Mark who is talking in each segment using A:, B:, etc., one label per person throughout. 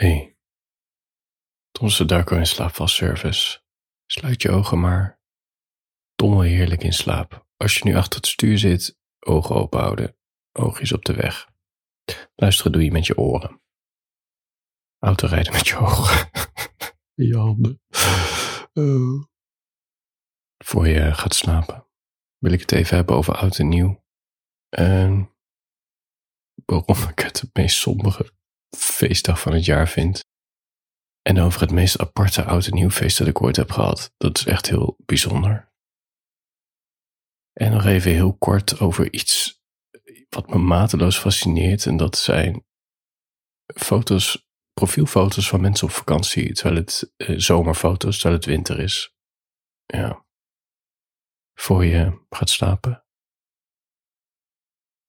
A: Hey, Tomse Darko in slaapvalservice. Sluit je ogen maar. Dommel heerlijk in slaap. Als je nu achter het stuur zit, ogen open houden. Oogjes op de weg. Luisteren doe je met je oren. Autorijden met je ogen. je handen. Oh. Voor je gaat slapen, wil ik het even hebben over oud en nieuw. En waarom ik het het meest sombere feestdag van het jaar vind. En over het meest aparte oud en nieuw feest dat ik ooit heb gehad. Dat is echt heel bijzonder. En nog even heel kort over iets wat me mateloos fascineert. En dat zijn foto's, profielfoto's van mensen op vakantie. Terwijl het eh, zomerfoto's, terwijl het winter is. Ja. Voor je gaat slapen.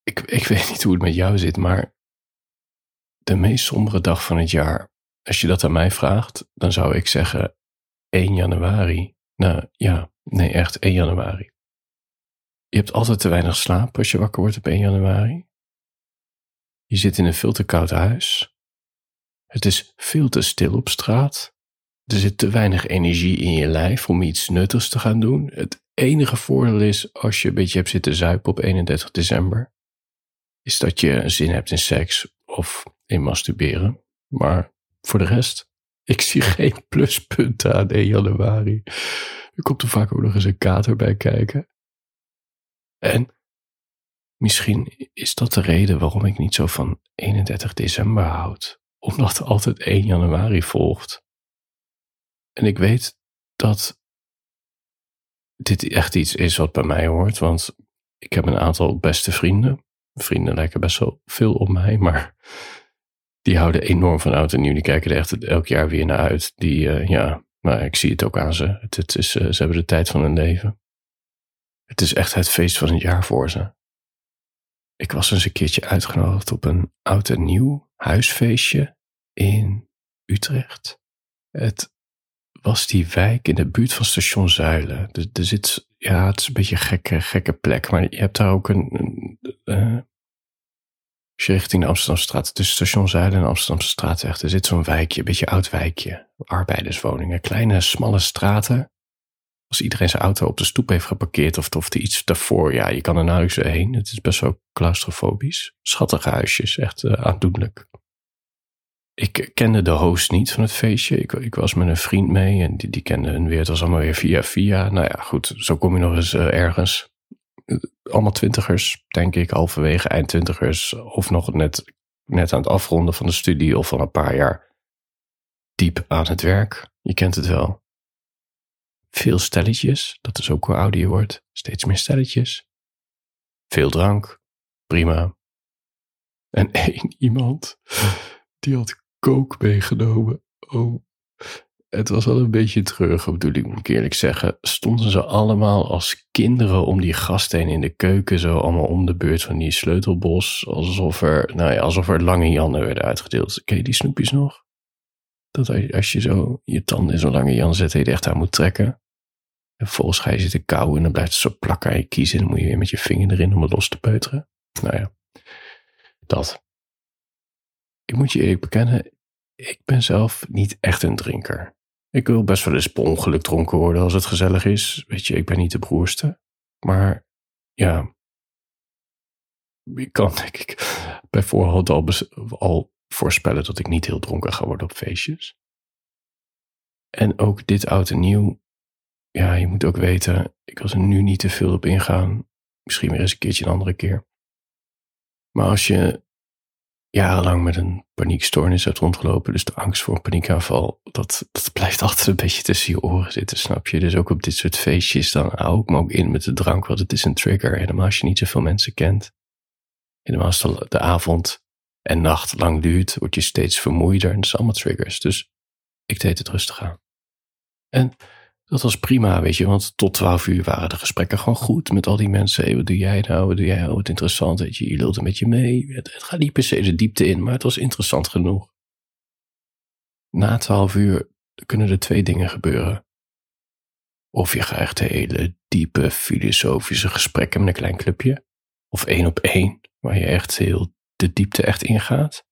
A: Ik, ik weet niet hoe het met jou zit, maar de meest sombere dag van het jaar, als je dat aan mij vraagt, dan zou ik zeggen 1 januari. Nou ja, nee, echt 1 januari. Je hebt altijd te weinig slaap als je wakker wordt op 1 januari. Je zit in een veel te koud huis. Het is veel te stil op straat. Er zit te weinig energie in je lijf om iets nuttigs te gaan doen. Het enige voordeel is als je een beetje hebt zitten zuipen op 31 december, is dat je zin hebt in seks of in masturberen. Maar voor de rest, ik zie geen pluspunten aan 1 januari. Er komt er vaak ook nog eens een kater bij kijken. En misschien is dat de reden waarom ik niet zo van 31 december houd. Omdat altijd 1 januari volgt. En ik weet dat dit echt iets is wat bij mij hoort, want ik heb een aantal beste vrienden. Vrienden lijken best wel veel op mij, maar die houden enorm van oud en nieuw. Die kijken er echt elk jaar weer naar uit. Die, uh, ja, maar ik zie het ook aan ze. Het, is, uh, ze hebben de tijd van hun leven. Het is echt het feest van het jaar voor ze. Ik was eens een keertje uitgenodigd op een oud en nieuw huisfeestje in Utrecht. Het was die wijk in de buurt van station Zuilen. Er, zit, ja, het is een beetje een gekke, gekke plek, maar je hebt daar ook een, een uh, als je richting de Amsterdamstraat, tussen station Zuiden en Amsterdamse straatweg, er zit zo'n wijkje, een beetje oud wijkje, arbeiderswoningen, kleine, smalle straten. Als iedereen zijn auto op de stoep heeft geparkeerd of, of iets daarvoor, ja, je kan er nauwelijks heen. Het is best wel claustrofobisch. Schattige huisjes, echt uh, aandoenlijk. Ik kende de host niet van het feestje. Ik, ik, was met een vriend mee en die, die kende hun weer. Het was allemaal weer via via. Nou ja, goed, zo kom je nog eens uh, ergens allemaal twintigers, denk ik, halverwege eind twintigers, of nog net, net aan het afronden van de studie of van een paar jaar diep aan het werk. Je kent het wel. Veel stelletjes, dat is ook hoe ouder je wordt. Steeds meer stelletjes. Veel drank, prima. En één iemand, die had kook meegenomen. Oh, het was wel een beetje een treurige bedoeling, moet ik eerlijk zeggen. Stonden ze allemaal als kinderen om die gast heen in de keuken, zo allemaal om de beurt van die sleutelbos. Alsof er, nou ja, alsof er lange jannen werden uitgedeeld. Ken je die snoepjes nog? Dat als je zo je tanden in zo'n lange jan zet, je er echt aan moet trekken. En vervolgens ga je zitten kauwen en dan blijft het zo plakken aan je kiezen. En dan moet je weer met je vinger erin om het los te peuteren. Nou ja, dat. Ik moet je eerlijk bekennen, ik ben zelf niet echt een drinker. Ik wil best wel eens per ongeluk dronken worden als het gezellig is. Weet je, ik ben niet de broerste. Maar ja, ik kan denk ik bij voorhand al, al voorspellen dat ik niet heel dronken ga worden op feestjes. En ook dit oud en nieuw. Ja, je moet ook weten, ik wil er nu niet te veel op ingaan. Misschien weer eens een keertje een andere keer. Maar als je jarenlang met een paniekstoornis hebt rondgelopen. Dus de angst voor een paniekaanval, dat, dat blijft altijd een beetje tussen je oren zitten, snap je? Dus ook op dit soort feestjes, dan hou ik ook in met de drank, want het is een trigger. Helemaal als je niet zoveel mensen kent. Helemaal als de, de avond en nacht lang duurt, word je steeds vermoeider. Dat zijn allemaal triggers. Dus ik deed het rustig aan. En dat was prima, weet je, want tot twaalf uur waren de gesprekken gewoon goed met al die mensen. Hey, wat doe jij nou? Wat doe jij? Oh, wat interessant, weet je, je lult een beetje mee. Het, het gaat niet per se de diepte in, maar het was interessant genoeg. Na twaalf uur kunnen er twee dingen gebeuren. Of je krijgt hele diepe filosofische gesprekken met een klein clubje. Of één op één, waar je echt heel de diepte echt ingaat.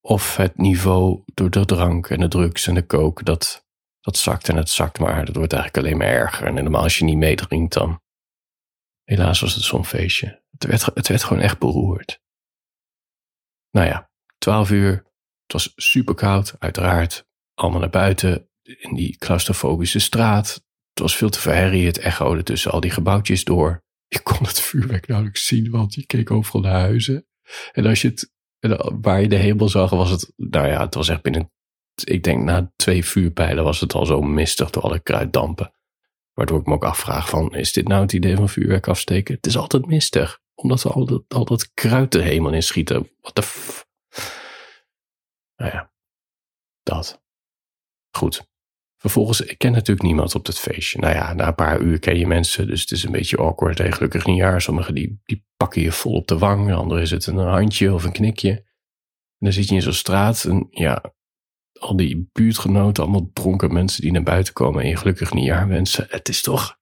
A: of het niveau door de drank en de drugs en de kook, dat, dat zakt en het zakt maar. Dat wordt eigenlijk alleen maar erger. En helemaal als je niet meedrinkt dan. Helaas was het zo'n feestje. Het werd, het werd gewoon echt beroerd. Nou ja, twaalf uur. Het was super koud, uiteraard. Allemaal naar buiten in die claustrofobische straat. Het was veel te verherrie. Het echode tussen al die gebouwtjes door. Je kon het vuurwerk nauwelijks zien, want je keek overal naar huizen. En als je het, waar je de hemel zag, was het, nou ja, het was echt binnen, ik denk na twee vuurpijlen was het al zo mistig door alle kruiddampen. Waardoor ik me ook afvraag van, is dit nou het idee van vuurwerk afsteken? Het is altijd mistig, omdat we al dat, al dat kruid de hemel in schieten. Wat de f... Nou ja, dat. Goed. Vervolgens, ik ken natuurlijk niemand op dat feestje. Nou ja, na een paar uur ken je mensen, dus het is een beetje awkward. Hey, gelukkig nieuwjaar. Sommigen die, die pakken je vol op de wang, anderen is het een handje of een knikje. En dan zit je in zo'n straat en ja, al die buurtgenoten, allemaal dronken mensen die naar buiten komen en je gelukkig nieuwjaar wensen. Het is toch,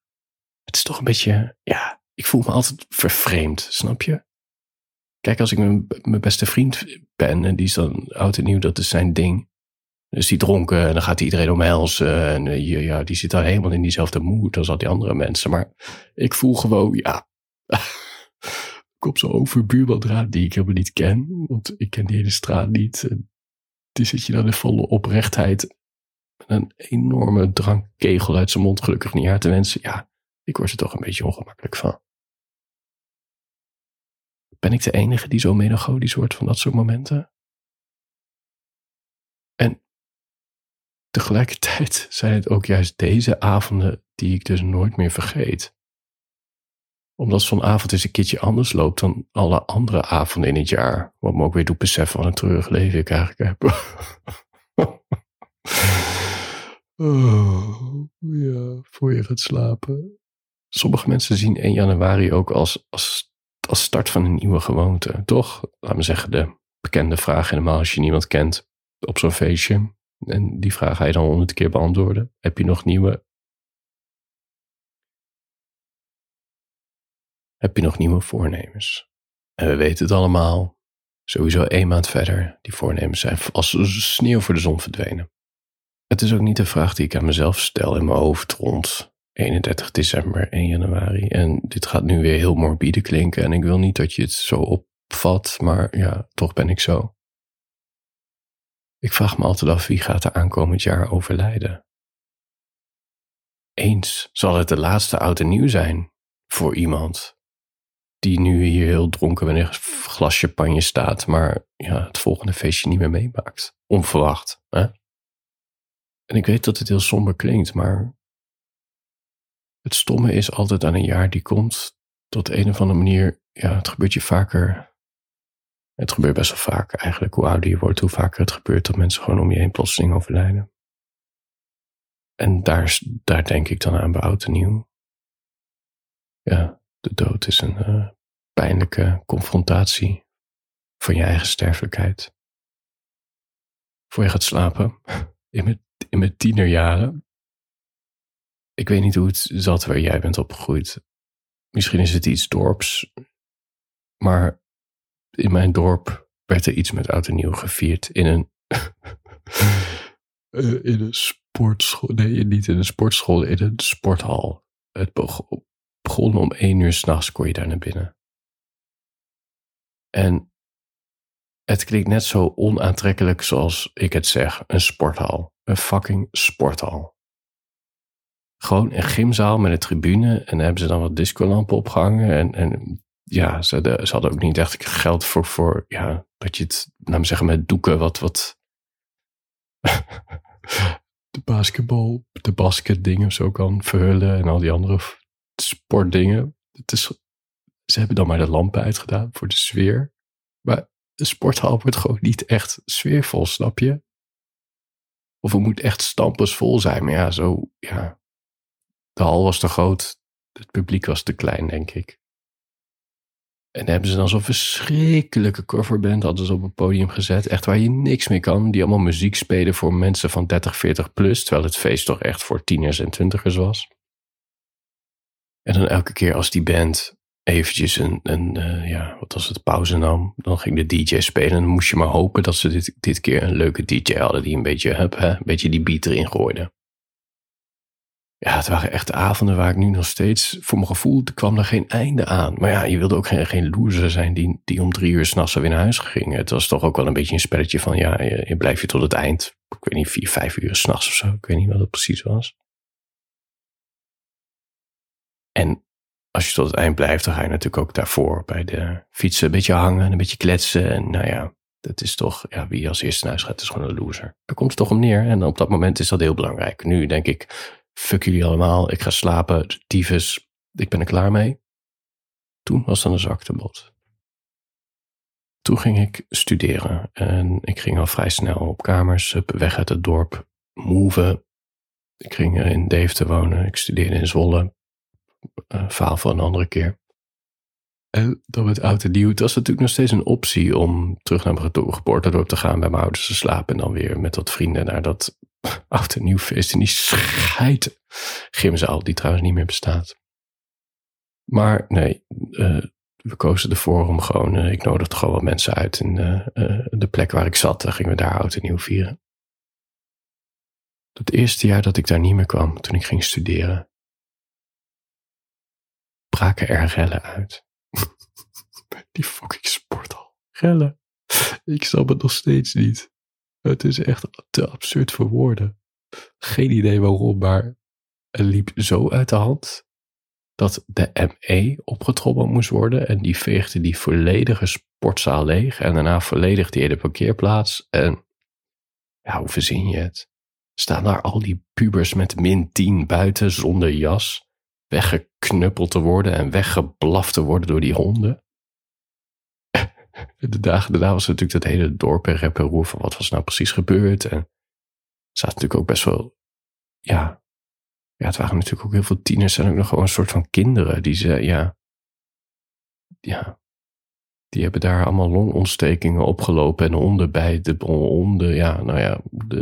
A: het is toch een beetje, ja, ik voel me altijd vervreemd, snap je? Kijk, als ik mijn beste vriend ben en die is dan oud en nieuw, dat is zijn ding. Dus die dronken en dan gaat hij iedereen omhelzen. En uh, ja, die zit daar helemaal in diezelfde moed als al die andere mensen. Maar ik voel gewoon, ja. ik op zo'n overbuurmandraad die ik helemaal niet ken. Want ik ken die hele straat niet. Die zit je dan in volle oprechtheid. Met een enorme drankkegel uit zijn mond gelukkig niet haar te wensen. Ja, ik word er toch een beetje ongemakkelijk van. Ben ik de enige die zo melancholisch wordt van dat soort momenten? En Tegelijkertijd zijn het ook juist deze avonden die ik dus nooit meer vergeet. Omdat zo'n avond eens een keertje anders loopt dan alle andere avonden in het jaar. Wat me ook weer doet beseffen van een treurig leven ik eigenlijk heb. oh, ja, voor je gaat slapen. Sommige mensen zien 1 januari ook als, als, als start van een nieuwe gewoonte. Toch? Laat me zeggen, de bekende vraag helemaal als je niemand kent op zo'n feestje. En die vraag ga je dan honderd keer beantwoorden. Heb je nog nieuwe. Heb je nog nieuwe voornemens? En we weten het allemaal. Sowieso één maand verder. Die voornemens zijn als sneeuw voor de zon verdwenen. Het is ook niet een vraag die ik aan mezelf stel in mijn hoofd rond 31 december, 1 januari. En dit gaat nu weer heel morbide klinken. En ik wil niet dat je het zo opvat, maar ja, toch ben ik zo. Ik vraag me altijd af wie gaat er aankomend jaar overlijden. Eens zal het de laatste oud en nieuw zijn voor iemand die nu hier heel dronken met een glas champagne staat, maar ja, het volgende feestje niet meer meemaakt. Onverwacht. Hè? En ik weet dat het heel somber klinkt, maar het stomme is altijd aan een jaar die komt, tot een of andere manier, ja, het gebeurt je vaker het gebeurt best wel vaak eigenlijk. Hoe ouder je wordt, hoe vaker het gebeurt dat mensen gewoon om je heen plotseling overlijden. En daar, daar denk ik dan aan bij oud en nieuw. Ja, de dood is een uh, pijnlijke confrontatie van je eigen sterfelijkheid. Voor je gaat slapen, in mijn, in mijn tienerjaren. Ik weet niet hoe het zat waar jij bent opgegroeid. Misschien is het iets dorps, maar in mijn dorp werd er iets met oud en nieuw gevierd in een, uh, in een sportschool. Nee, niet in een sportschool, in een sporthal. Het begon om één uur s'nachts, kon je daar naar binnen. En het klinkt net zo onaantrekkelijk zoals ik het zeg. Een sporthal. Een fucking sporthal. Gewoon een gymzaal met een tribune. En daar hebben ze dan wat discolampen opgehangen. En, en ja, ze, ze hadden ook niet echt geld voor, voor ja, dat je het, laat me zeggen, met doeken wat, wat de basketbal, de basketdingen zo kan verhullen en al die andere sportdingen. Het is, ze hebben dan maar de lampen uitgedaan voor de sfeer. Maar de sporthal wordt gewoon niet echt sfeervol, snap je? Of het moet echt stampensvol zijn. Maar ja, zo, ja. De hal was te groot, het publiek was te klein, denk ik. En hebben ze dan zo'n verschrikkelijke coverband hadden ze op het podium gezet. Echt waar je niks mee kan. Die allemaal muziek spelen voor mensen van 30, 40 plus. Terwijl het feest toch echt voor tieners en twintigers was. En dan elke keer als die band eventjes een, een uh, ja, wat was het, pauze nam. Dan ging de DJ spelen en dan moest je maar hopen dat ze dit, dit keer een leuke DJ hadden die een beetje, hup, hè, een beetje die beat erin gooide. Ja, het waren echt avonden waar ik nu nog steeds, voor mijn gevoel, kwam er geen einde aan. Maar ja, je wilde ook geen, geen loser zijn die, die om drie uur s'nachts weer naar huis ging. Het was toch ook wel een beetje een spelletje van, ja, je, je blijf je tot het eind. Ik weet niet, vier, vijf uur s'nachts of zo. Ik weet niet wat het precies was. En als je tot het eind blijft, dan ga je natuurlijk ook daarvoor bij de fietsen een beetje hangen en een beetje kletsen. En nou ja, dat is toch, ja, wie als eerste naar huis gaat, is gewoon een loser. Daar komt het toch om neer. En op dat moment is dat heel belangrijk. Nu denk ik, fuck jullie allemaal, ik ga slapen, tyfus, ik ben er klaar mee. Toen was dan een zaktebod. Toen ging ik studeren en ik ging al vrij snel op kamers, weg uit het dorp, move. Ik ging in Deventer wonen, ik studeerde in Zwolle. Verhaal voor een andere keer. En dan met oud en nieuw, het was natuurlijk nog steeds een optie om terug naar mijn geboortedorp te gaan, bij mijn ouders te slapen en dan weer met wat vrienden naar dat oud en nieuw feest in die scheid gymzaal, die trouwens niet meer bestaat. Maar nee, uh, we kozen ervoor om gewoon, uh, ik nodigde gewoon wat mensen uit in uh, de plek waar ik zat. Dan gingen we daar oud en nieuw vieren. Het eerste jaar dat ik daar niet meer kwam, toen ik ging studeren, braken er rellen uit. Die fucking sporthal. Rellen. Ik snap het nog steeds niet. Het is echt te absurd voor woorden. Geen idee waarom, maar het liep zo uit de hand dat de ME opgetrommeld moest worden. En die veegde die volledige sportzaal leeg. En daarna volledig die hele parkeerplaats. En ja, hoe verzin je het? Staan daar al die pubers met min 10 buiten zonder jas. Weggeknuppeld te worden en weggeblaft te worden door die honden. De dagen daarna was natuurlijk dat hele dorp en rep en roer van wat was nou precies gebeurd. En er zaten natuurlijk ook best wel, ja, ja, het waren natuurlijk ook heel veel tieners en ook nog gewoon een soort van kinderen die ze, ja, ja, die hebben daar allemaal longontstekingen opgelopen en honden bij de honden, ja, nou ja, de,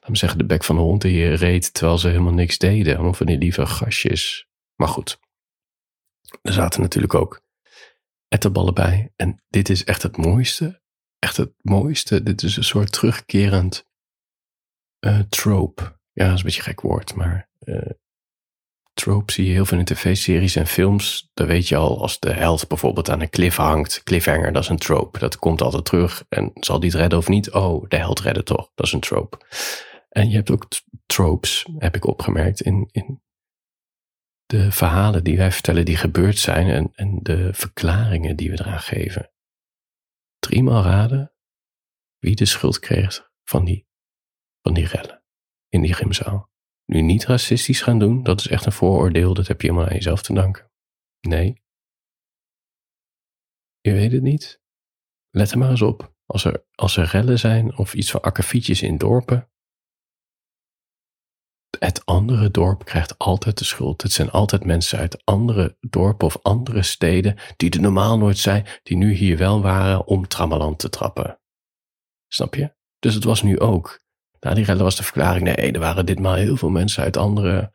A: laat me zeggen, de bek van de hond die reed terwijl ze helemaal niks deden. Allemaal van die lieve gastjes. Maar goed, er zaten natuurlijk ook etterballen bij. En dit is echt het mooiste. Echt het mooiste. Dit is een soort terugkerend uh, trope. Ja, dat is een beetje een gek woord, maar uh, trope zie je heel veel in tv-series en films. Dan weet je al als de held bijvoorbeeld aan een cliff hangt. Cliffhanger, dat is een trope. Dat komt altijd terug. En zal die het redden of niet? Oh, de held redden toch. Dat is een trope. En je hebt ook tropes, heb ik opgemerkt, in, in de verhalen die wij vertellen die gebeurd zijn en, en de verklaringen die we eraan geven. Driemaal raden wie de schuld kreeg van die, van die rellen in die gymzaal. Nu niet racistisch gaan doen, dat is echt een vooroordeel, dat heb je helemaal aan jezelf te danken. Nee. Je weet het niet? Let er maar eens op. Als er, als er rellen zijn of iets van akkefietjes in dorpen, het andere dorp krijgt altijd de schuld. Het zijn altijd mensen uit andere dorpen of andere steden die er normaal nooit zijn, die nu hier wel waren om trammeland te trappen. Snap je? Dus het was nu ook. Na die rellen was de verklaring, nee, er waren ditmaal heel veel mensen uit andere,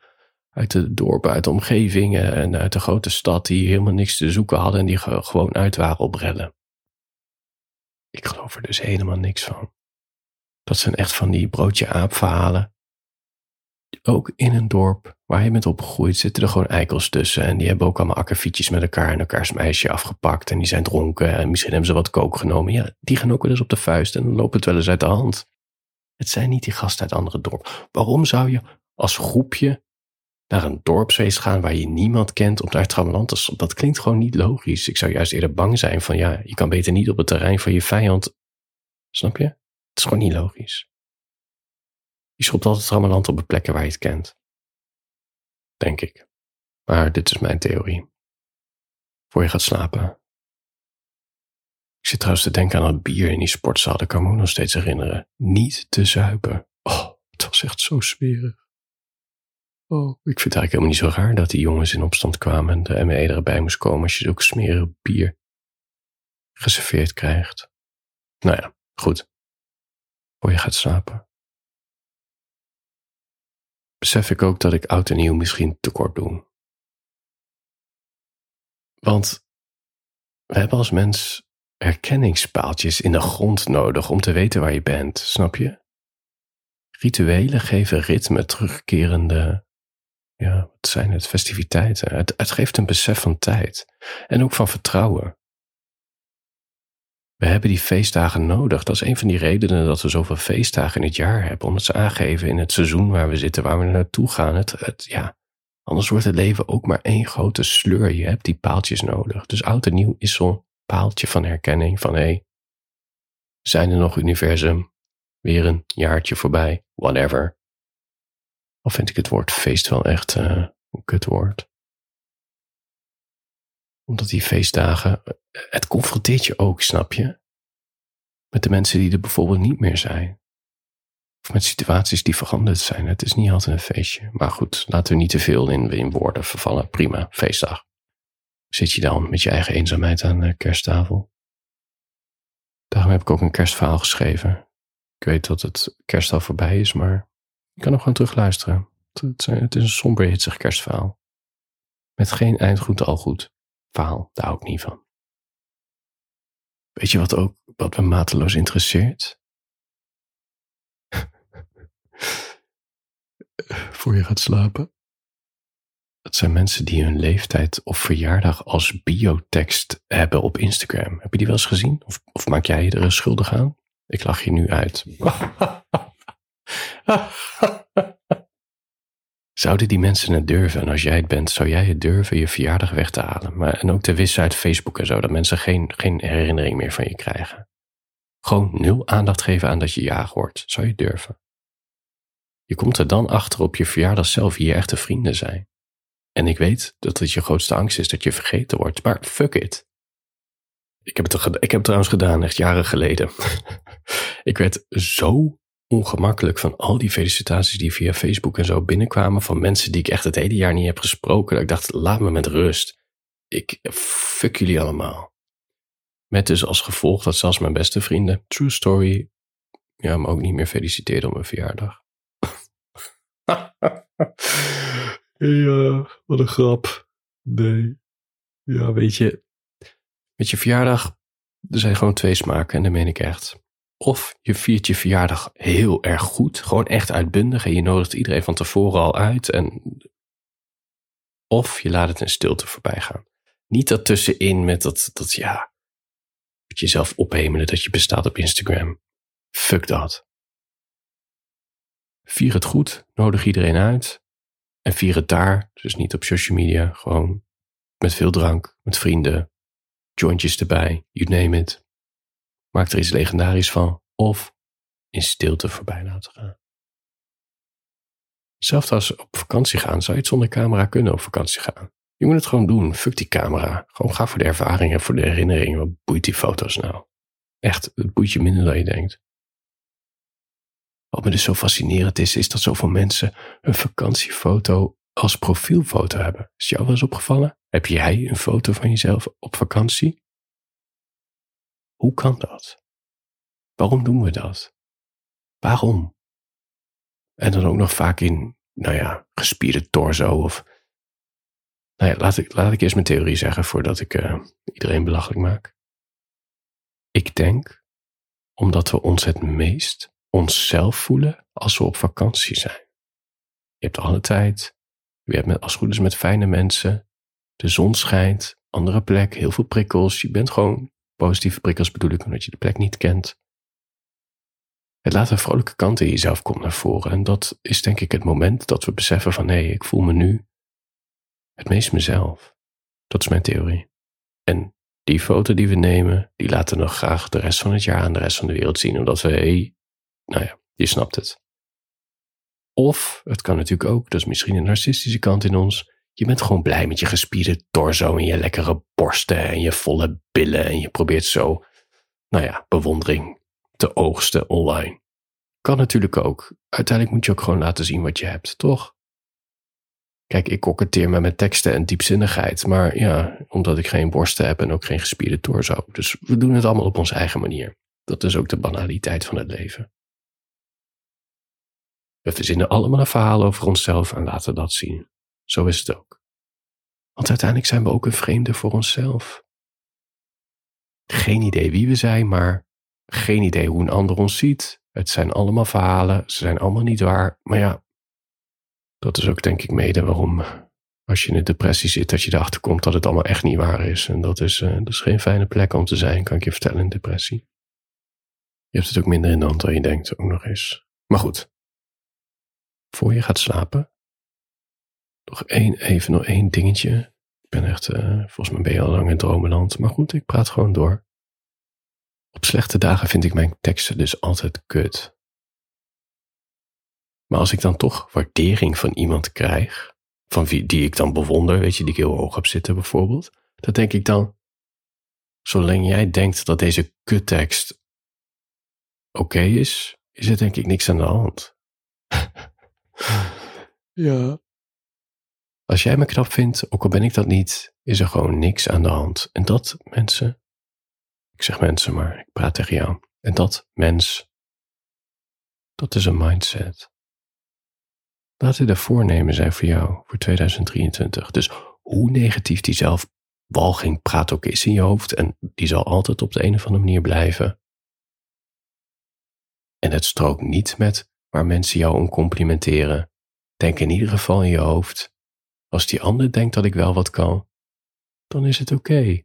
A: uit de dorpen, uit de omgevingen en uit de grote stad die helemaal niks te zoeken hadden en die gewoon uit waren op rellen. Ik geloof er dus helemaal niks van. Dat zijn echt van die broodje aap verhalen ook in een dorp waar je bent opgegroeid zitten er gewoon eikels tussen. En die hebben ook allemaal akkefietjes met elkaar en elkaars meisje afgepakt. En die zijn dronken en misschien hebben ze wat kook genomen. Ja, die gaan ook wel eens op de vuist en dan loopt het wel eens uit de hand. Het zijn niet die gasten uit andere dorpen. Waarom zou je als groepje naar een dorpsfeest gaan waar je niemand kent om daar trammeland te Dat klinkt gewoon niet logisch. Ik zou juist eerder bang zijn van ja, je kan beter niet op het terrein van je vijand. Snap je? Het is gewoon niet logisch. Je schopt altijd trammeland op de plekken waar je het kent. Denk ik. Maar dit is mijn theorie. Voor je gaat slapen. Ik zit trouwens te denken aan het bier in die sportzaal. Dat kan me nog steeds herinneren. Niet te zuipen. Oh, het was echt zo smerig. Oh, ik vind het eigenlijk helemaal niet zo raar dat die jongens in opstand kwamen en de ME erbij moest komen als je ook smerig bier geserveerd krijgt. Nou ja, goed. Voor je gaat slapen besef ik ook dat ik oud en nieuw misschien tekort doe. Want we hebben als mens herkenningspaaltjes in de grond nodig om te weten waar je bent, snap je? Rituelen geven ritme, terugkerende, ja, wat zijn het, festiviteiten. Het, het geeft een besef van tijd en ook van vertrouwen. We hebben die feestdagen nodig. Dat is een van die redenen dat we zoveel feestdagen in het jaar hebben. Omdat ze aangeven in het seizoen waar we zitten, waar we naartoe gaan. Het, het, ja, anders wordt het leven ook maar één grote sleur. Je hebt die paaltjes nodig. Dus oud en nieuw is zo'n paaltje van herkenning van hé, hey, zijn er nog universum? Weer een jaartje voorbij, whatever. Of vind ik het woord feest wel echt uh, een kutwoord? Omdat die feestdagen, het confronteert je ook, snap je? Met de mensen die er bijvoorbeeld niet meer zijn. Of met situaties die veranderd zijn. Het is niet altijd een feestje. Maar goed, laten we niet te veel in, in woorden vervallen. Prima, feestdag. Zit je dan met je eigen eenzaamheid aan de kersttafel? Daarom heb ik ook een kerstverhaal geschreven. Ik weet dat het kerst al voorbij is, maar je kan nog gewoon terugluisteren. Het, het is een somber, hitsig kerstverhaal. Met geen eindgoed al goed verhaal, daar hou ik niet van. Weet je wat ook, wat me mateloos interesseert? Voor je gaat slapen? Dat zijn mensen die hun leeftijd of verjaardag als biotekst hebben op Instagram. Heb je die wel eens gezien? Of, of maak jij je er schuldig aan? Ik lach je nu uit. Zouden die mensen het durven? En als jij het bent, zou jij het durven je verjaardag weg te halen? Maar, en ook te wissen uit Facebook en zo, dat mensen geen, geen herinnering meer van je krijgen. Gewoon nul aandacht geven aan dat je jaag wordt. Zou je durven? Je komt er dan achter op je verjaardag zelf wie je echte vrienden zijn. En ik weet dat het je grootste angst is dat je vergeten wordt, maar fuck it. Ik heb het, ik heb het trouwens gedaan, echt jaren geleden. ik werd zo ongemakkelijk van al die felicitaties die via Facebook en zo binnenkwamen van mensen die ik echt het hele jaar niet heb gesproken. Dat ik dacht, laat me met rust. Ik fuck jullie allemaal. Met dus als gevolg dat zelfs mijn beste vrienden, true story, ja, me ook niet meer feliciteerden op mijn verjaardag. ja, wat een grap. Nee. Ja, weet je, met je verjaardag, er zijn gewoon twee smaken en dat meen ik echt. Of je viert je verjaardag heel erg goed, gewoon echt uitbundig en je nodigt iedereen van tevoren al uit. En... Of je laat het in stilte voorbij gaan. Niet dat tussenin met dat, dat ja, met jezelf ophemelen dat je bestaat op Instagram. Fuck dat. Vier het goed, nodig iedereen uit. En vier het daar, dus niet op social media, gewoon met veel drank, met vrienden, jointjes erbij, you name it. Maak er iets legendarisch van of in stilte voorbij laten gaan. Zelfs als op vakantie gaan, zou je het zonder camera kunnen op vakantie gaan. Je moet het gewoon doen. Fuck die camera. Gewoon ga voor de ervaring en voor de herinneringen. Wat boeit die foto's nou? Echt, het boeit je minder dan je denkt. Wat me dus zo fascinerend is, is dat zoveel mensen een vakantiefoto als profielfoto hebben. Is jou wel eens opgevallen? Heb jij een foto van jezelf op vakantie? Hoe kan dat? Waarom doen we dat? Waarom? En dan ook nog vaak in, nou ja, gespierde torso of. Nou ja, laat ik, laat ik eerst mijn theorie zeggen voordat ik uh, iedereen belachelijk maak. Ik denk omdat we ons het meest onszelf voelen als we op vakantie zijn. Je hebt alle tijd, je hebt met, als het goed is met fijne mensen, de zon schijnt, andere plek, heel veel prikkels. Je bent gewoon positieve prikkels bedoel ik omdat je de plek niet kent. Het laat een vrolijke kant in jezelf komen naar voren. En dat is denk ik het moment dat we beseffen van hé, ik voel me nu het meest mezelf. Dat is mijn theorie. En die foto die we nemen, die laten we nog graag de rest van het jaar aan de rest van de wereld zien. Omdat we, hé, nou ja, je snapt het. Of, het kan natuurlijk ook, dat is misschien een narcistische kant in ons. Je bent gewoon blij met je gespierde torso en je lekkere borsten en je volle billen. En je probeert zo, nou ja, bewondering te oogsten online. Kan natuurlijk ook. Uiteindelijk moet je ook gewoon laten zien wat je hebt, toch? Kijk, ik koketteer met mijn teksten en diepzinnigheid. Maar ja, omdat ik geen borsten heb en ook geen gespierde torso. Dus we doen het allemaal op onze eigen manier. Dat is ook de banaliteit van het leven. We verzinnen allemaal een verhaal over onszelf en laten dat zien. Zo is het ook. Want uiteindelijk zijn we ook een vreemde voor onszelf. Geen idee wie we zijn, maar geen idee hoe een ander ons ziet. Het zijn allemaal verhalen, ze zijn allemaal niet waar. Maar ja, dat is ook denk ik mede waarom als je in een depressie zit, dat je erachter komt dat het allemaal echt niet waar is. En dat is, uh, dat is geen fijne plek om te zijn, kan ik je vertellen, in depressie. Je hebt het ook minder in de hand dan je denkt, ook nog eens. Maar goed, voor je gaat slapen, nog één, even nog één dingetje. Ik ben echt, uh, volgens mij ben je al lang in dromenland. Maar goed, ik praat gewoon door. Op slechte dagen vind ik mijn teksten dus altijd kut. Maar als ik dan toch waardering van iemand krijg, van wie, die ik dan bewonder, weet je, die ik heel hoog heb zitten bijvoorbeeld, dan denk ik dan, zolang jij denkt dat deze kuttekst oké is, is er denk ik niks aan de hand. ja. Als jij me knap vindt, ook al ben ik dat niet, is er gewoon niks aan de hand. En dat, mensen, ik zeg mensen, maar ik praat tegen jou. En dat, mens, dat is een mindset. Laat dit de voornemen zijn voor jou voor 2023. Dus hoe negatief die zelfwalging praat ook is in je hoofd, en die zal altijd op de een of andere manier blijven. En het strookt niet met waar mensen jou om complimenteren. Denk in ieder geval in je hoofd, als die ander denkt dat ik wel wat kan, dan is het oké.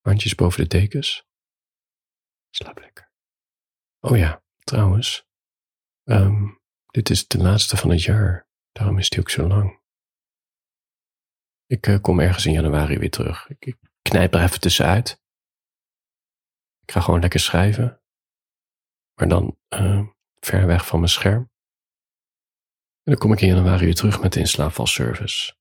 A: Handjes boven de dekens. Slaap lekker. Oh ja, trouwens. Um, dit is de laatste van het jaar. Daarom is die ook zo lang. Ik uh, kom ergens in januari weer terug. Ik, knijp er even tussenuit. Ik ga gewoon lekker schrijven. Maar dan uh, ver weg van mijn scherm. En dan kom ik in januari weer terug met de inslaapvalservice.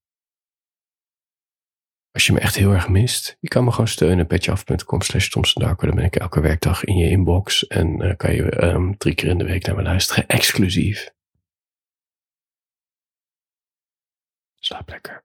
A: Als je me echt heel erg mist, je kan me gewoon steunen. petjeaf.com slash Dan ben ik elke werkdag in je inbox. En uh, kan je um, drie keer in de week naar me luisteren. Exclusief. Slaap lekker.